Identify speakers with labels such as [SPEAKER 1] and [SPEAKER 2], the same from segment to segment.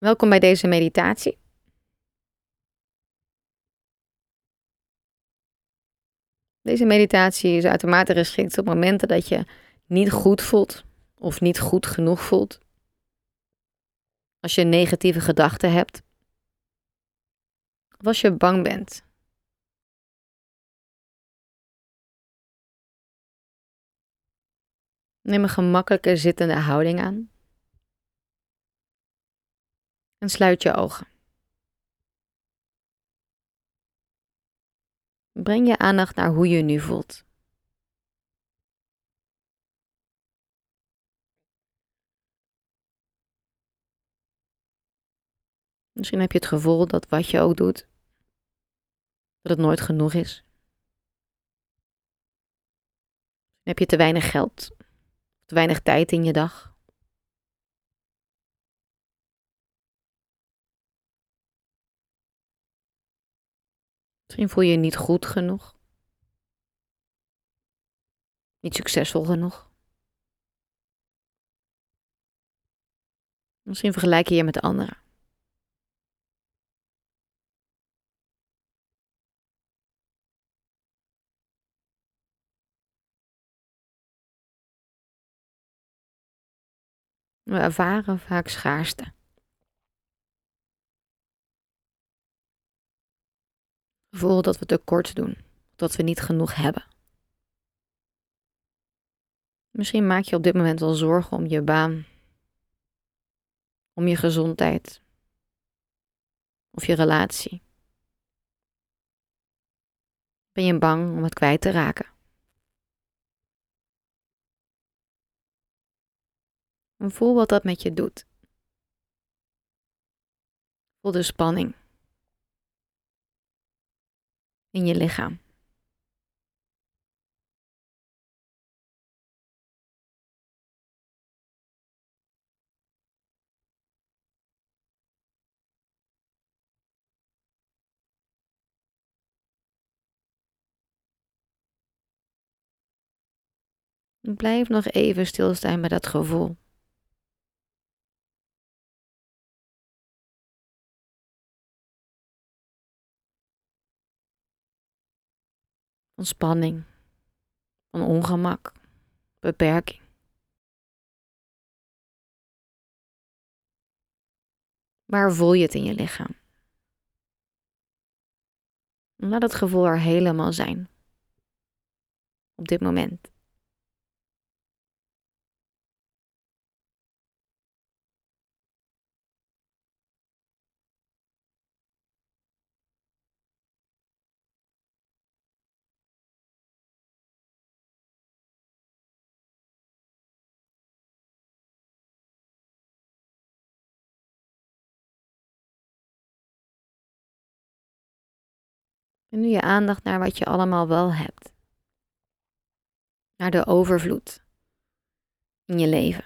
[SPEAKER 1] Welkom bij deze meditatie. Deze meditatie is uitermate geschikt op momenten dat je niet goed voelt of niet goed genoeg voelt. Als je negatieve gedachten hebt. Of als je bang bent. Neem een gemakkelijke zittende houding aan. En sluit je ogen. Breng je aandacht naar hoe je nu voelt. Misschien heb je het gevoel dat wat je ook doet, dat het nooit genoeg is. Heb je te weinig geld, te weinig tijd in je dag. Misschien voel je je niet goed genoeg. Niet succesvol genoeg. Misschien vergelijk je je met anderen. We ervaren vaak schaarste. Gevoel dat we tekort doen, dat we niet genoeg hebben. Misschien maak je op dit moment wel zorgen om je baan, om je gezondheid of je relatie. Ben je bang om het kwijt te raken? En voel wat dat met je doet. Voel de spanning in je lichaam. Blijf nog even stilstaan bij dat gevoel. Van spanning, van ongemak, beperking. Waar voel je het in je lichaam? Laat het gevoel er helemaal zijn. Op dit moment. En nu je aandacht naar wat je allemaal wel hebt. Naar de overvloed in je leven.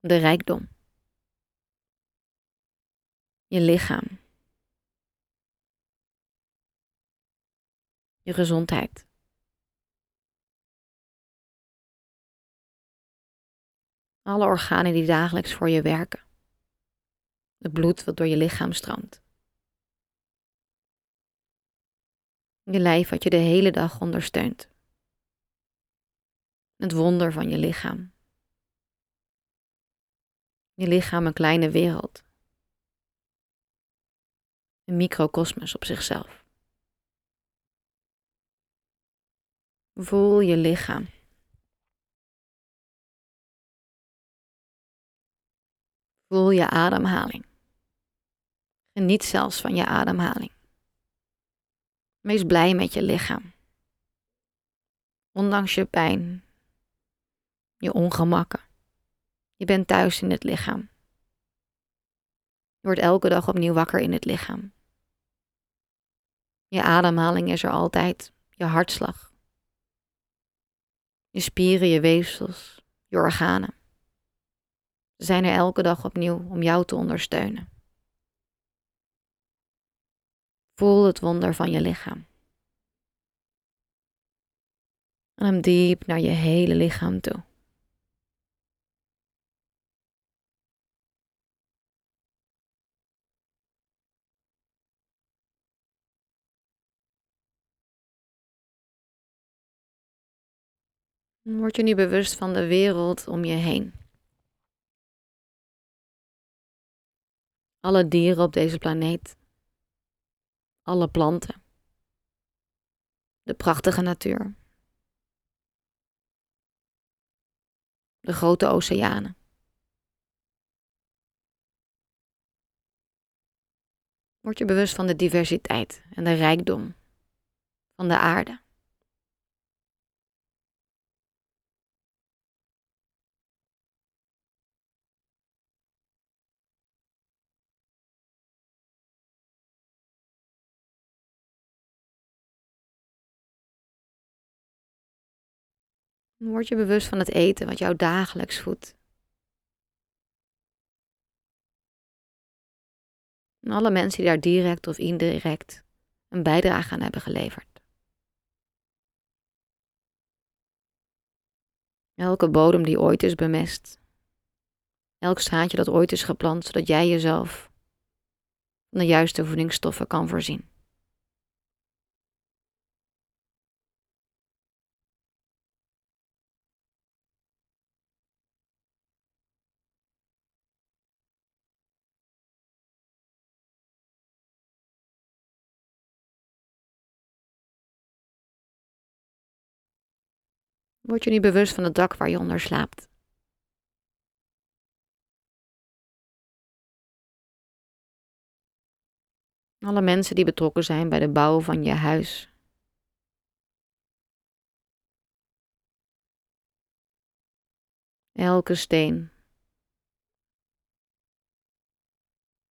[SPEAKER 1] De rijkdom. Je lichaam. Je gezondheid. Alle organen die dagelijks voor je werken. Het bloed wat door je lichaam stroomt. Je lijf wat je de hele dag ondersteunt. Het wonder van je lichaam. Je lichaam een kleine wereld. Een microcosmos op zichzelf. Voel je lichaam. Voel je ademhaling. Geniet zelfs van je ademhaling. Wees blij met je lichaam. Ondanks je pijn, je ongemakken. Je bent thuis in het lichaam. Je wordt elke dag opnieuw wakker in het lichaam. Je ademhaling is er altijd, je hartslag. Je spieren, je weefsels, je organen. Ze zijn er elke dag opnieuw om jou te ondersteunen. Voel het wonder van je lichaam. Adem diep naar je hele lichaam toe. Word je nu bewust van de wereld om je heen. Alle dieren op deze planeet. Alle planten. De prachtige natuur. De grote oceanen. Word je bewust van de diversiteit en de rijkdom van de aarde. Word je bewust van het eten wat jou dagelijks voedt. En alle mensen die daar direct of indirect een bijdrage aan hebben geleverd. Elke bodem die ooit is bemest. Elk zaadje dat ooit is geplant, zodat jij jezelf van de juiste voedingsstoffen kan voorzien. Word je nu bewust van het dak waar je onder slaapt. Alle mensen die betrokken zijn bij de bouw van je huis. Elke steen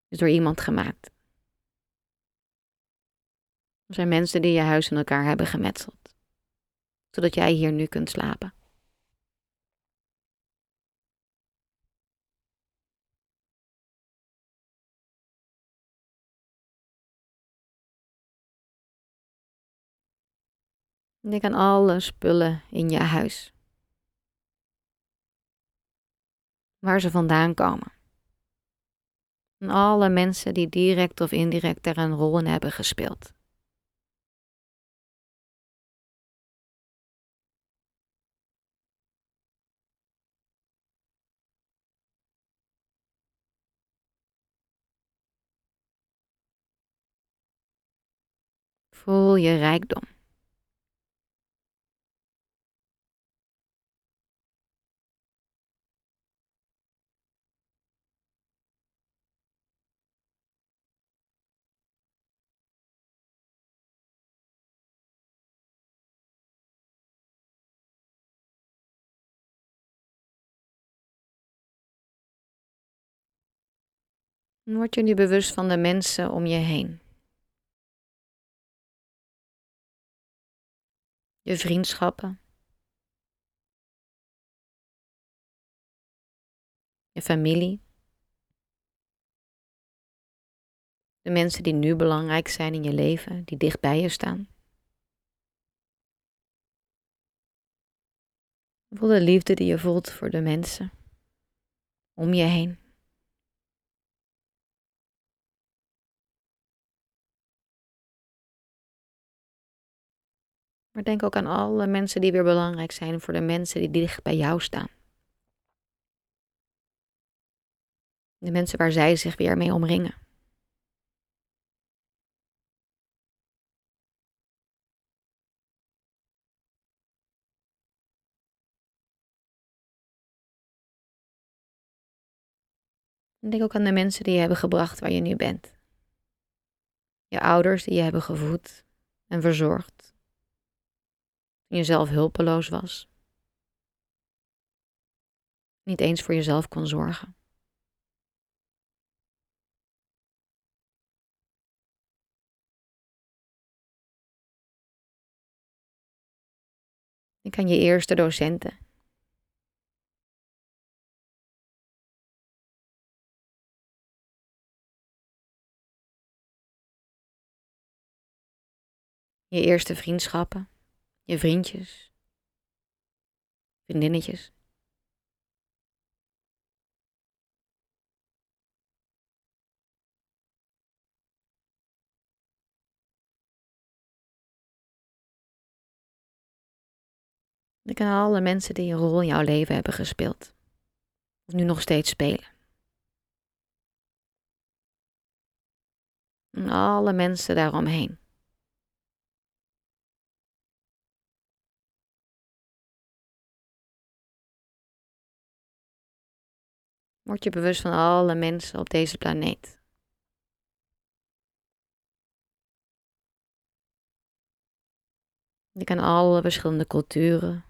[SPEAKER 1] is door iemand gemaakt. Er zijn mensen die je huis in elkaar hebben gemetseld zodat jij hier nu kunt slapen. Denk aan alle spullen in je huis. Waar ze vandaan komen. En alle mensen die direct of indirect er een rol in hebben gespeeld. Voel je rijkdom. Word je nu bewust van de mensen om je heen. Je vriendschappen, je familie, de mensen die nu belangrijk zijn in je leven, die dicht bij je staan. Voel de liefde die je voelt voor de mensen om je heen. Maar denk ook aan alle mensen die weer belangrijk zijn voor de mensen die dicht bij jou staan. De mensen waar zij zich weer mee omringen. denk ook aan de mensen die je hebben gebracht waar je nu bent. Je ouders die je hebben gevoed en verzorgd jezelf hulpeloos was. Niet eens voor jezelf kon zorgen. Ik kan je eerste docenten. Je eerste vriendschappen je vriendjes, vriendinnetjes. Ik ken alle mensen die een rol in jouw leven hebben gespeeld. Of nu nog steeds spelen. En alle mensen daaromheen. Word je bewust van alle mensen op deze planeet. Je kan alle verschillende culturen,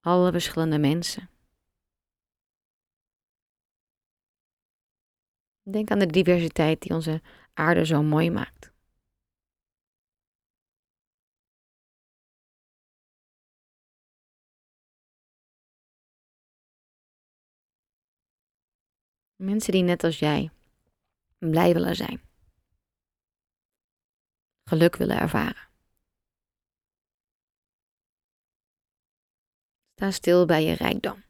[SPEAKER 1] alle verschillende mensen. Denk aan de diversiteit die onze aarde zo mooi maakt. Mensen die net als jij blij willen zijn. Geluk willen ervaren. Sta stil bij je rijkdom.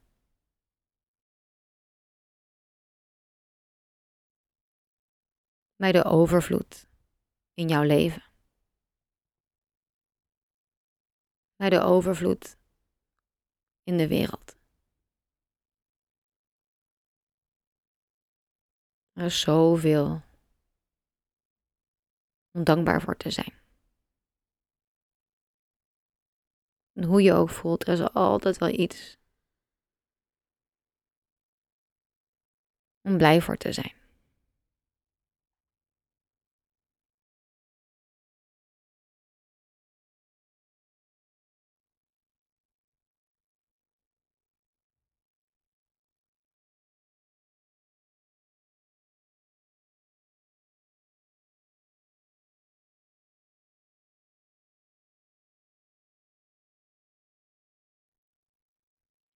[SPEAKER 1] Bij de overvloed in jouw leven. Bij de overvloed in de wereld. Er is zoveel om dankbaar voor te zijn. En hoe je ook voelt, er is altijd wel iets om blij voor te zijn.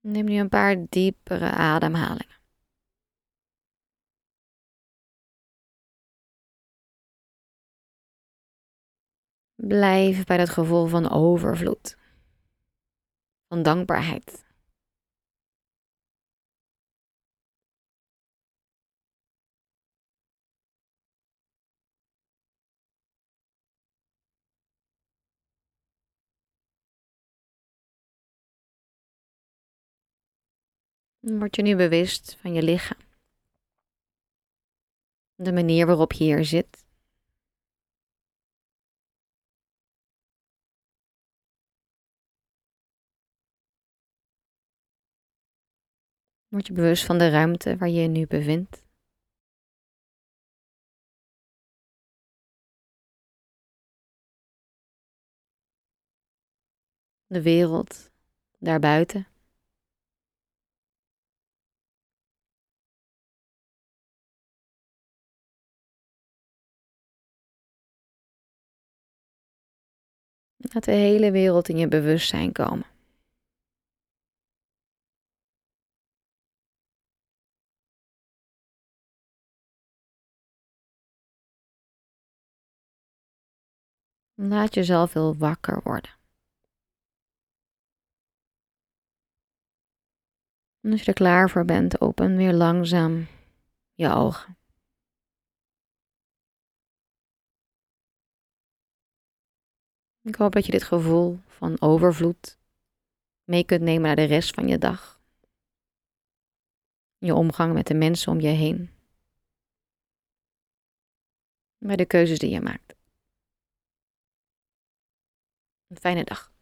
[SPEAKER 1] Neem nu een paar diepere ademhalingen. Blijf bij dat gevoel van overvloed, van dankbaarheid. Word je nu bewust van je lichaam. De manier waarop je hier zit. Word je bewust van de ruimte waar je je nu bevindt. De wereld daarbuiten. Laat de hele wereld in je bewustzijn komen. Laat jezelf heel wakker worden. En als je er klaar voor bent, open weer langzaam je ogen. Ik hoop dat je dit gevoel van overvloed mee kunt nemen naar de rest van je dag. Je omgang met de mensen om je heen. Bij de keuzes die je maakt. Een fijne dag.